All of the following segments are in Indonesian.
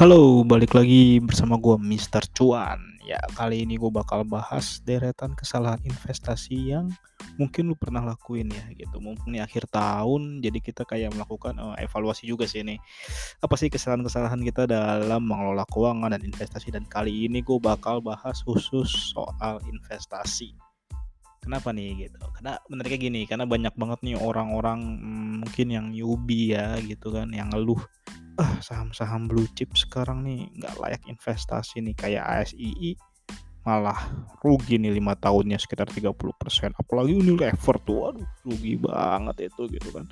Halo, balik lagi bersama gue Mr. Cuan. Ya, kali ini gue bakal bahas deretan kesalahan investasi yang mungkin lu pernah lakuin ya gitu. Mumpung nih akhir tahun, jadi kita kayak melakukan uh, evaluasi juga sih nih. Apa sih kesalahan-kesalahan kita dalam mengelola keuangan dan investasi dan kali ini gue bakal bahas khusus soal investasi. Kenapa nih gitu? Karena menariknya gini, karena banyak banget nih orang-orang hmm, mungkin yang newbie ya gitu kan, yang ngeluh ah saham-saham blue chip sekarang nih nggak layak investasi nih. Kayak ASII malah rugi nih lima tahunnya sekitar 30% apalagi Unilever tuh aduh rugi banget itu gitu kan.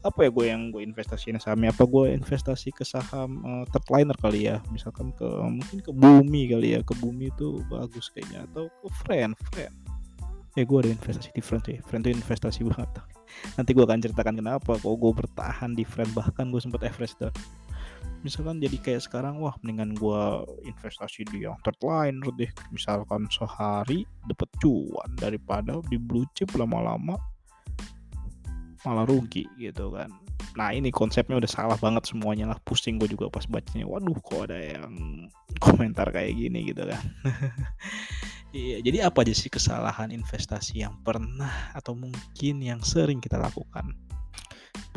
Apa ya gue yang gue investasiin sahamnya? Apa gue investasi ke saham uh, third liner kali ya? Misalkan ke mungkin ke bumi kali ya. Ke bumi itu bagus kayaknya. Atau ke friend friend. Ya gue ada investasi di friend ya friend itu investasi banget. Nanti gue akan ceritakan kenapa kok gue bertahan di friend. Bahkan gue sempat average down misalkan jadi kayak sekarang wah mendingan gue investasi di yang third deh. Misalkan sehari dapat cuan daripada di blue chip lama-lama malah rugi gitu kan. Nah ini konsepnya udah salah banget semuanya lah. Pusing gue juga pas bacanya. Waduh kok ada yang komentar kayak gini gitu kan. Iya jadi apa aja sih kesalahan investasi yang pernah atau mungkin yang sering kita lakukan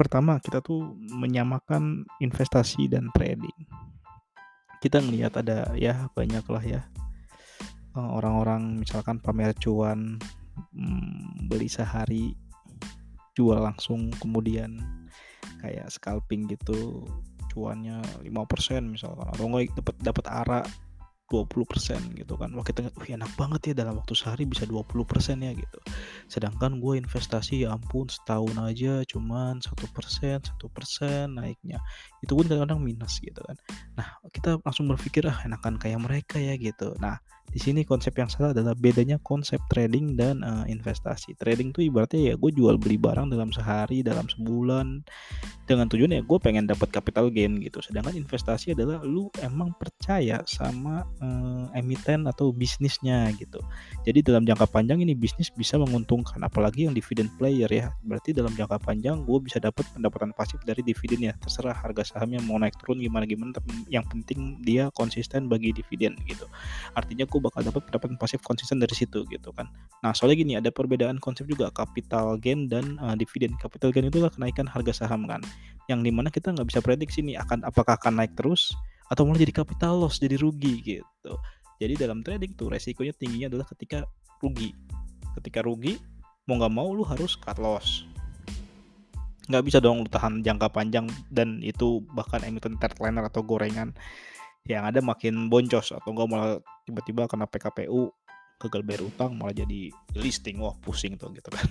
pertama kita tuh menyamakan investasi dan trading. Kita ngelihat ada ya banyak lah ya eh, orang-orang misalkan pamer cuan hmm, beli sehari jual langsung kemudian kayak scalping gitu cuannya 5% misalkan atau enggak dapat dapat ara 20% gitu kan. Wah kita wih enak banget ya dalam waktu sehari bisa 20% ya gitu. Sedangkan gue investasi ya ampun setahun aja cuman satu persen satu persen naiknya. Itu pun kadang-kadang minus gitu kan. Nah kita langsung berpikir ah enakan kayak mereka ya gitu. Nah di sini konsep yang salah adalah bedanya konsep trading dan uh, investasi. Trading tuh ibaratnya ya gue jual beli barang dalam sehari, dalam sebulan dengan tujuan ya gue pengen dapat capital gain gitu. Sedangkan investasi adalah lu emang percaya sama uh, emiten atau bisnisnya gitu. Jadi dalam jangka panjang ini bisnis bisa menguntungkan apalagi yang dividend player ya. Berarti dalam jangka panjang gue bisa dapat pendapatan pasif dari dividen ya. Terserah harga sahamnya mau naik turun gimana gimana yang penting dia konsisten bagi dividen gitu. Artinya gue bakal dapat pendapatan pasif konsisten dari situ gitu kan. Nah soalnya gini ada perbedaan konsep juga capital gain dan uh, dividen. Capital gain itu kenaikan harga saham kan, yang di mana kita nggak bisa prediksi nih akan apakah akan naik terus atau malah jadi capital loss jadi rugi gitu. Jadi dalam trading tuh resikonya tingginya adalah ketika rugi. Ketika rugi mau nggak mau lu harus cut loss nggak bisa dong lu tahan jangka panjang dan itu bahkan emiten third liner atau gorengan yang ada makin boncos atau enggak malah tiba-tiba kena PKPU gagal bayar utang malah jadi listing wah pusing tuh gitu kan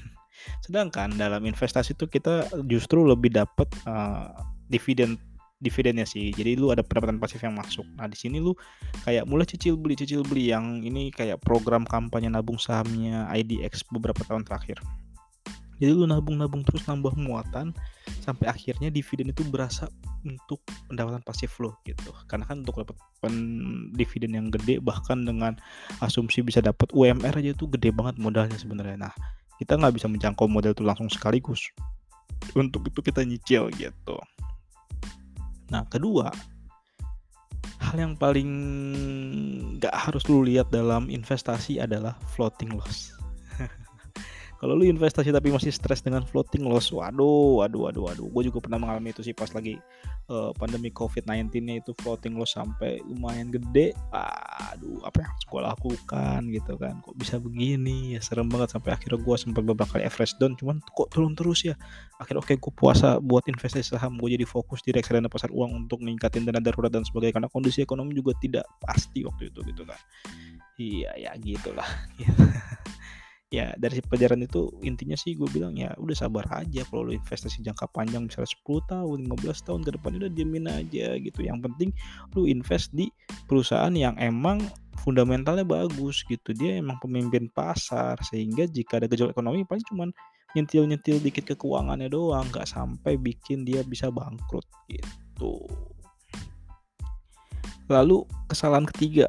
sedangkan dalam investasi itu kita justru lebih dapat uh, dividen dividennya sih. Jadi lu ada pendapatan pasif yang masuk. Nah di sini lu kayak mulai cicil beli cicil beli yang ini kayak program kampanye nabung sahamnya IDX beberapa tahun terakhir. Jadi lu nabung-nabung terus nambah muatan sampai akhirnya dividen itu berasa untuk pendapatan pasif lo gitu. Karena kan untuk dapat dividen yang gede bahkan dengan asumsi bisa dapat UMR aja tuh gede banget modalnya sebenarnya. Nah kita nggak bisa menjangkau modal itu langsung sekaligus. Untuk itu kita nyicil gitu. Nah kedua hal yang paling nggak harus lu lihat dalam investasi adalah floating loss kalau lu investasi tapi masih stres dengan floating loss waduh waduh waduh waduh. Gue juga pernah mengalami itu sih pas lagi uh, pandemi covid-19 nya itu floating loss sampai lumayan gede. Aduh apa yang harus gue lakukan gitu kan? Kok bisa begini? Ya serem banget sampai akhirnya gue sempat beberapa kali average down cuman kok turun terus ya? Akhirnya oke okay, gue puasa buat investasi saham gue jadi fokus di reksadana pasar uang untuk meningkatin dana darurat dan sebagainya karena kondisi ekonomi juga tidak pasti waktu itu gitu kan. Iya ya gitulah ya dari pelajaran itu intinya sih gue bilang ya udah sabar aja kalau lo investasi jangka panjang misalnya 10 tahun 15 tahun ke depan udah diemin aja gitu. Yang penting lu invest di perusahaan yang emang fundamentalnya bagus gitu. Dia emang pemimpin pasar sehingga jika ada gejolak ekonomi paling cuman nyentil-nyentil dikit ke keuangannya doang nggak sampai bikin dia bisa bangkrut gitu. Lalu kesalahan ketiga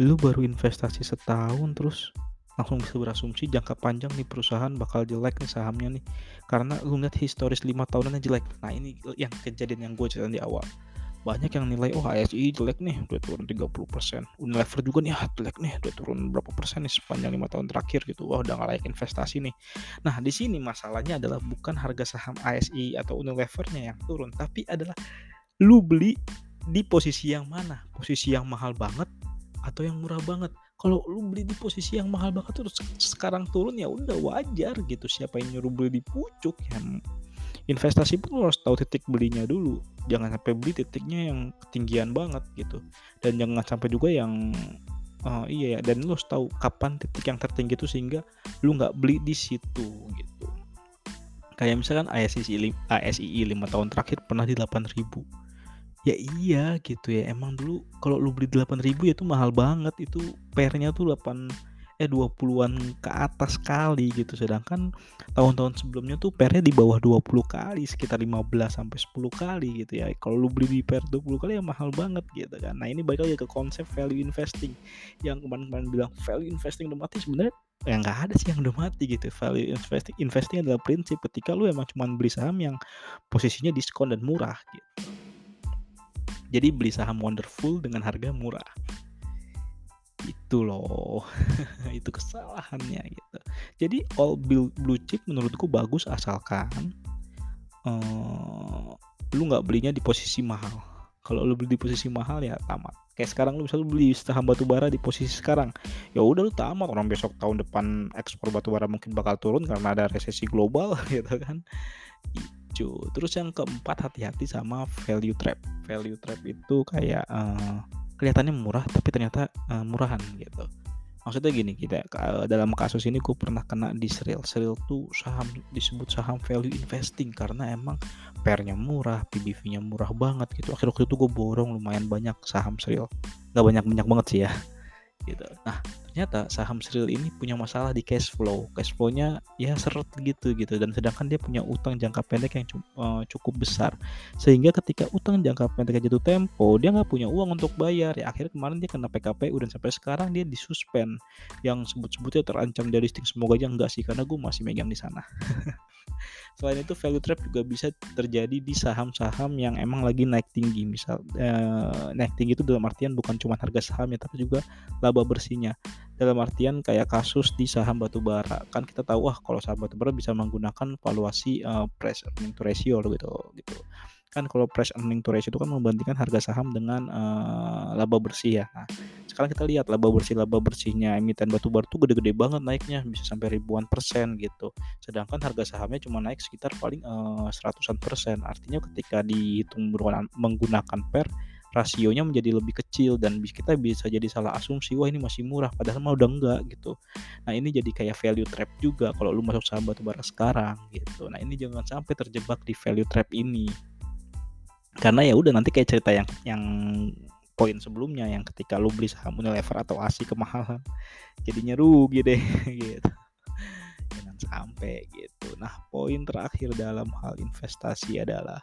lu baru investasi setahun terus langsung bisa berasumsi jangka panjang nih perusahaan bakal jelek nih sahamnya nih. Karena lu lihat historis lima tahunan jelek. Nah ini yang kejadian yang gue cerita di awal. Banyak yang nilai oh ASI jelek nih udah turun 30% Unilever juga nih ah jelek nih udah turun berapa persen nih sepanjang lima tahun terakhir gitu. Wah udah gak layak investasi nih. Nah di sini masalahnya adalah bukan harga saham ASI atau Unilevernya yang turun tapi adalah lu beli di posisi yang mana? Posisi yang mahal banget atau yang murah banget kalau lu beli di posisi yang mahal banget terus sekarang turun ya udah wajar gitu. Siapa yang nyuruh beli di pucuk ya investasi pun harus tahu titik belinya dulu. Jangan sampai beli titiknya yang ketinggian banget gitu. Dan jangan sampai juga yang uh, iya ya dan lu harus tahu kapan titik yang tertinggi itu sehingga lu nggak beli di situ gitu. Kayak misalkan ASI ASI 5 tahun terakhir pernah di 8000 ya iya gitu ya emang dulu kalau lu beli 8000 ya itu mahal banget itu pernya tuh 8 eh 20-an ke atas kali gitu. Sedangkan tahun-tahun sebelumnya tuh pernya di bawah 20 kali sekitar 15 sampai 10 kali gitu ya. Kalau lu beli di per 20 kali ya mahal banget gitu kan. Nah ini balik lagi ke konsep value investing. Yang kemarin-kemarin bilang value investing udah mati sebenarnya ya nggak ada sih yang udah mati gitu. Value investing investing adalah prinsip. Ketika lu emang cuma beli saham yang posisinya diskon dan murah gitu jadi beli saham wonderful dengan harga murah. Itu loh. Itu kesalahannya gitu. Jadi all blue chip menurutku bagus asalkan uh, lu nggak belinya di posisi mahal. Kalau lu beli di posisi mahal ya tamat. Kayak sekarang lu bisa lu beli saham batu bara di posisi sekarang ya udah lu tamat. Orang besok tahun depan ekspor batu bara mungkin bakal turun karena ada resesi global gitu kan itu terus yang keempat hati-hati sama value trap. Value trap itu kayak uh, kelihatannya murah tapi ternyata uh, murahan gitu. Maksudnya gini kita dalam kasus ini gue pernah kena di Sril Sril tuh saham disebut saham value investing karena emang pernya murah PBV nya murah banget gitu. Akhir waktu itu gue borong lumayan banyak saham Sril nggak banyak banyak banget sih ya gitu. Nah ternyata saham Sril ini punya masalah di cash flow. Cash flow-nya ya seret gitu gitu. Dan sedangkan dia punya utang jangka pendek yang uh, cukup besar. Sehingga ketika utang jangka pendek jatuh tempo dia nggak punya uang untuk bayar. Ya akhirnya kemarin dia kena PKPU dan sampai sekarang dia disuspend. Yang sebut-sebutnya terancam dari listing semoga aja enggak sih karena gue masih megang di sana. Selain itu value trap juga bisa terjadi di saham-saham yang emang lagi naik tinggi. Misal eh, naik tinggi itu dalam artian bukan cuma harga sahamnya tapi juga laba bersihnya. Dalam artian kayak kasus di saham batubara. Kan kita tahu wah kalau saham batubara bisa menggunakan valuasi eh, price earning to ratio gitu gitu kan kalau price earning to ratio itu kan membandingkan harga saham dengan uh, laba bersih ya. Nah, sekarang kita lihat laba bersih laba bersihnya emiten batu bara tuh gede-gede banget naiknya bisa sampai ribuan persen gitu. Sedangkan harga sahamnya cuma naik sekitar paling uh, seratusan persen. Artinya ketika dihitung menggunakan per rasionya menjadi lebih kecil dan kita bisa jadi salah asumsi wah ini masih murah padahal mah udah enggak gitu. Nah ini jadi kayak value trap juga kalau lu masuk saham batubara sekarang gitu. Nah ini jangan sampai terjebak di value trap ini karena ya udah nanti kayak cerita yang yang poin sebelumnya yang ketika lu beli saham Unilever atau ASI kemahalan jadinya rugi deh gitu jangan sampai gitu nah poin terakhir dalam hal investasi adalah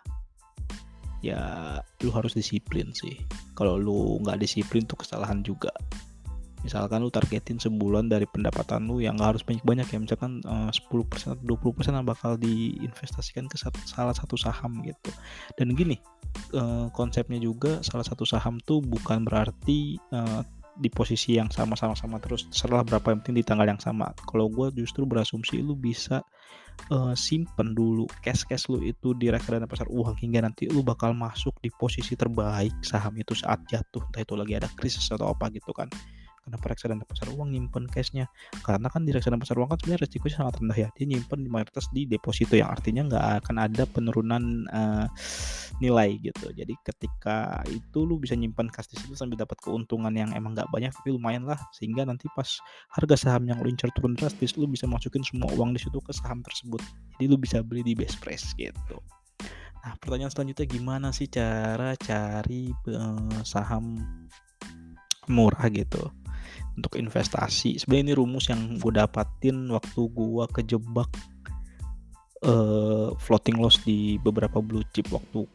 ya lu harus disiplin sih. Kalau lu nggak disiplin tuh kesalahan juga. Misalkan lu targetin sebulan dari pendapatan lu yang harus banyak-banyak ya misalkan uh, 10% atau 20% yang bakal diinvestasikan ke salah satu saham gitu. Dan gini uh, konsepnya juga salah satu saham tuh bukan berarti uh, di posisi yang sama-sama sama terus setelah berapa yang penting di tanggal yang sama. Kalau gue justru berasumsi lu bisa uh, simpen dulu cash cash lu itu di reksadana pasar uang hingga nanti lu bakal masuk di posisi terbaik saham itu saat jatuh. Entah itu lagi ada krisis atau apa gitu kan kenapa reksadana pasar uang nyimpen cashnya? Karena kan di reksadana pasar uang kan sebenarnya resikonya sangat rendah ya. Dia nyimpen di mayoritas di deposito yang artinya nggak akan ada penurunan uh, nilai gitu. Jadi ketika itu lu bisa nyimpen cash di situ sambil dapat keuntungan yang emang nggak banyak tapi lumayan lah. Sehingga nanti pas harga saham yang lu incar turun drastis lu bisa masukin semua uang di situ ke saham tersebut. Jadi lu bisa beli di best price gitu. Nah, pertanyaan selanjutnya gimana sih cara cari uh, saham murah gitu? Untuk investasi sebenarnya ini rumus yang gue dapatin waktu gue kejebak uh, floating loss di beberapa blue chip waktu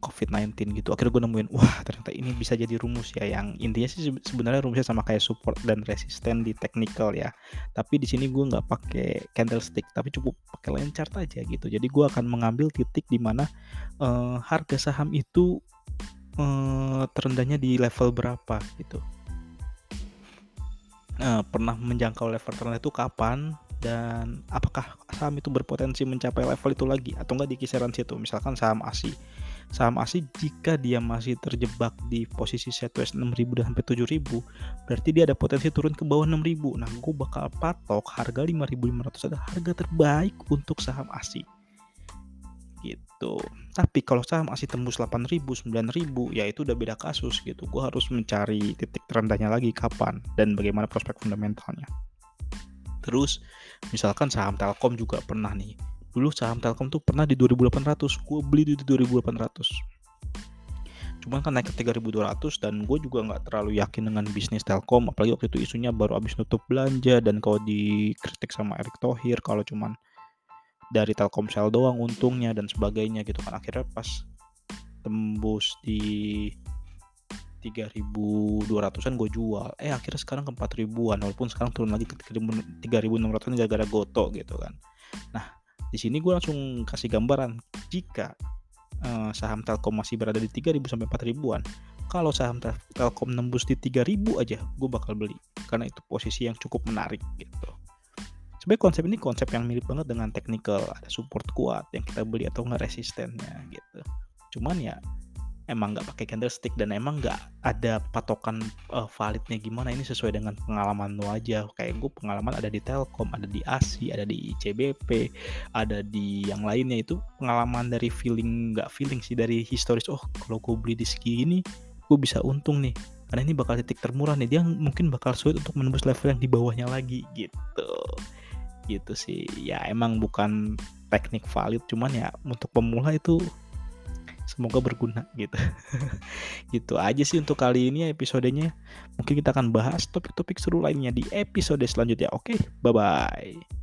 COVID-19 gitu. Akhirnya gue nemuin, wah ternyata ini bisa jadi rumus ya. Yang intinya sih sebenarnya rumusnya sama kayak support dan resisten di technical ya. Tapi di sini gue nggak pakai candlestick, tapi cukup pakai line chart aja gitu. Jadi gue akan mengambil titik di mana uh, harga saham itu eh, terendahnya di level berapa gitu Nah, pernah menjangkau level terendah itu kapan? Dan apakah saham itu berpotensi mencapai level itu lagi atau enggak di kisaran situ? Misalkan saham ASI saham ASI jika dia masih terjebak di posisi sideways 6000 dan sampai 7000 berarti dia ada potensi turun ke bawah 6000 nah gue bakal patok harga 5500 adalah harga terbaik untuk saham ASI gitu. Tapi kalau saham masih tembus 8000, 9000 ya itu udah beda kasus gitu. Gue harus mencari titik terendahnya lagi kapan dan bagaimana prospek fundamentalnya. Terus misalkan saham Telkom juga pernah nih. Dulu saham Telkom tuh pernah di 2800, gue beli di 2800. Cuman kan naik ke 3200 dan gue juga nggak terlalu yakin dengan bisnis Telkom apalagi waktu itu isunya baru habis nutup belanja dan kalau dikritik sama Erick Thohir kalau cuman dari Telkomsel doang untungnya dan sebagainya gitu kan. Akhirnya pas tembus di 3200-an gue jual. Eh akhirnya sekarang ke 4000-an walaupun sekarang turun lagi ke 3600-an gara-gara goto gitu kan. Nah di sini gue langsung kasih gambaran jika uh, saham Telkom masih berada di 3000 sampai 4000-an kalau saham Telkom nembus di 3000 aja gue bakal beli karena itu posisi yang cukup menarik gitu sebenarnya konsep ini konsep yang mirip banget dengan technical ada support kuat yang kita beli atau nggak resistennya gitu. Cuman ya emang nggak pakai candlestick dan emang nggak ada patokan uh, validnya gimana ini sesuai dengan pengalaman lo aja. Kayak gue pengalaman ada di Telkom ada di ASI ada di ICBP ada di yang lainnya. Itu pengalaman dari feeling nggak feeling sih dari historis oh kalau gue beli di segini gue bisa untung nih. Karena ini bakal titik termurah nih dia mungkin bakal sulit untuk menembus level yang di bawahnya lagi gitu gitu sih. Ya emang bukan teknik valid cuman ya untuk pemula itu semoga berguna gitu. Gitu aja sih untuk kali ini episodenya. Mungkin kita akan bahas topik-topik seru lainnya di episode selanjutnya. Oke bye bye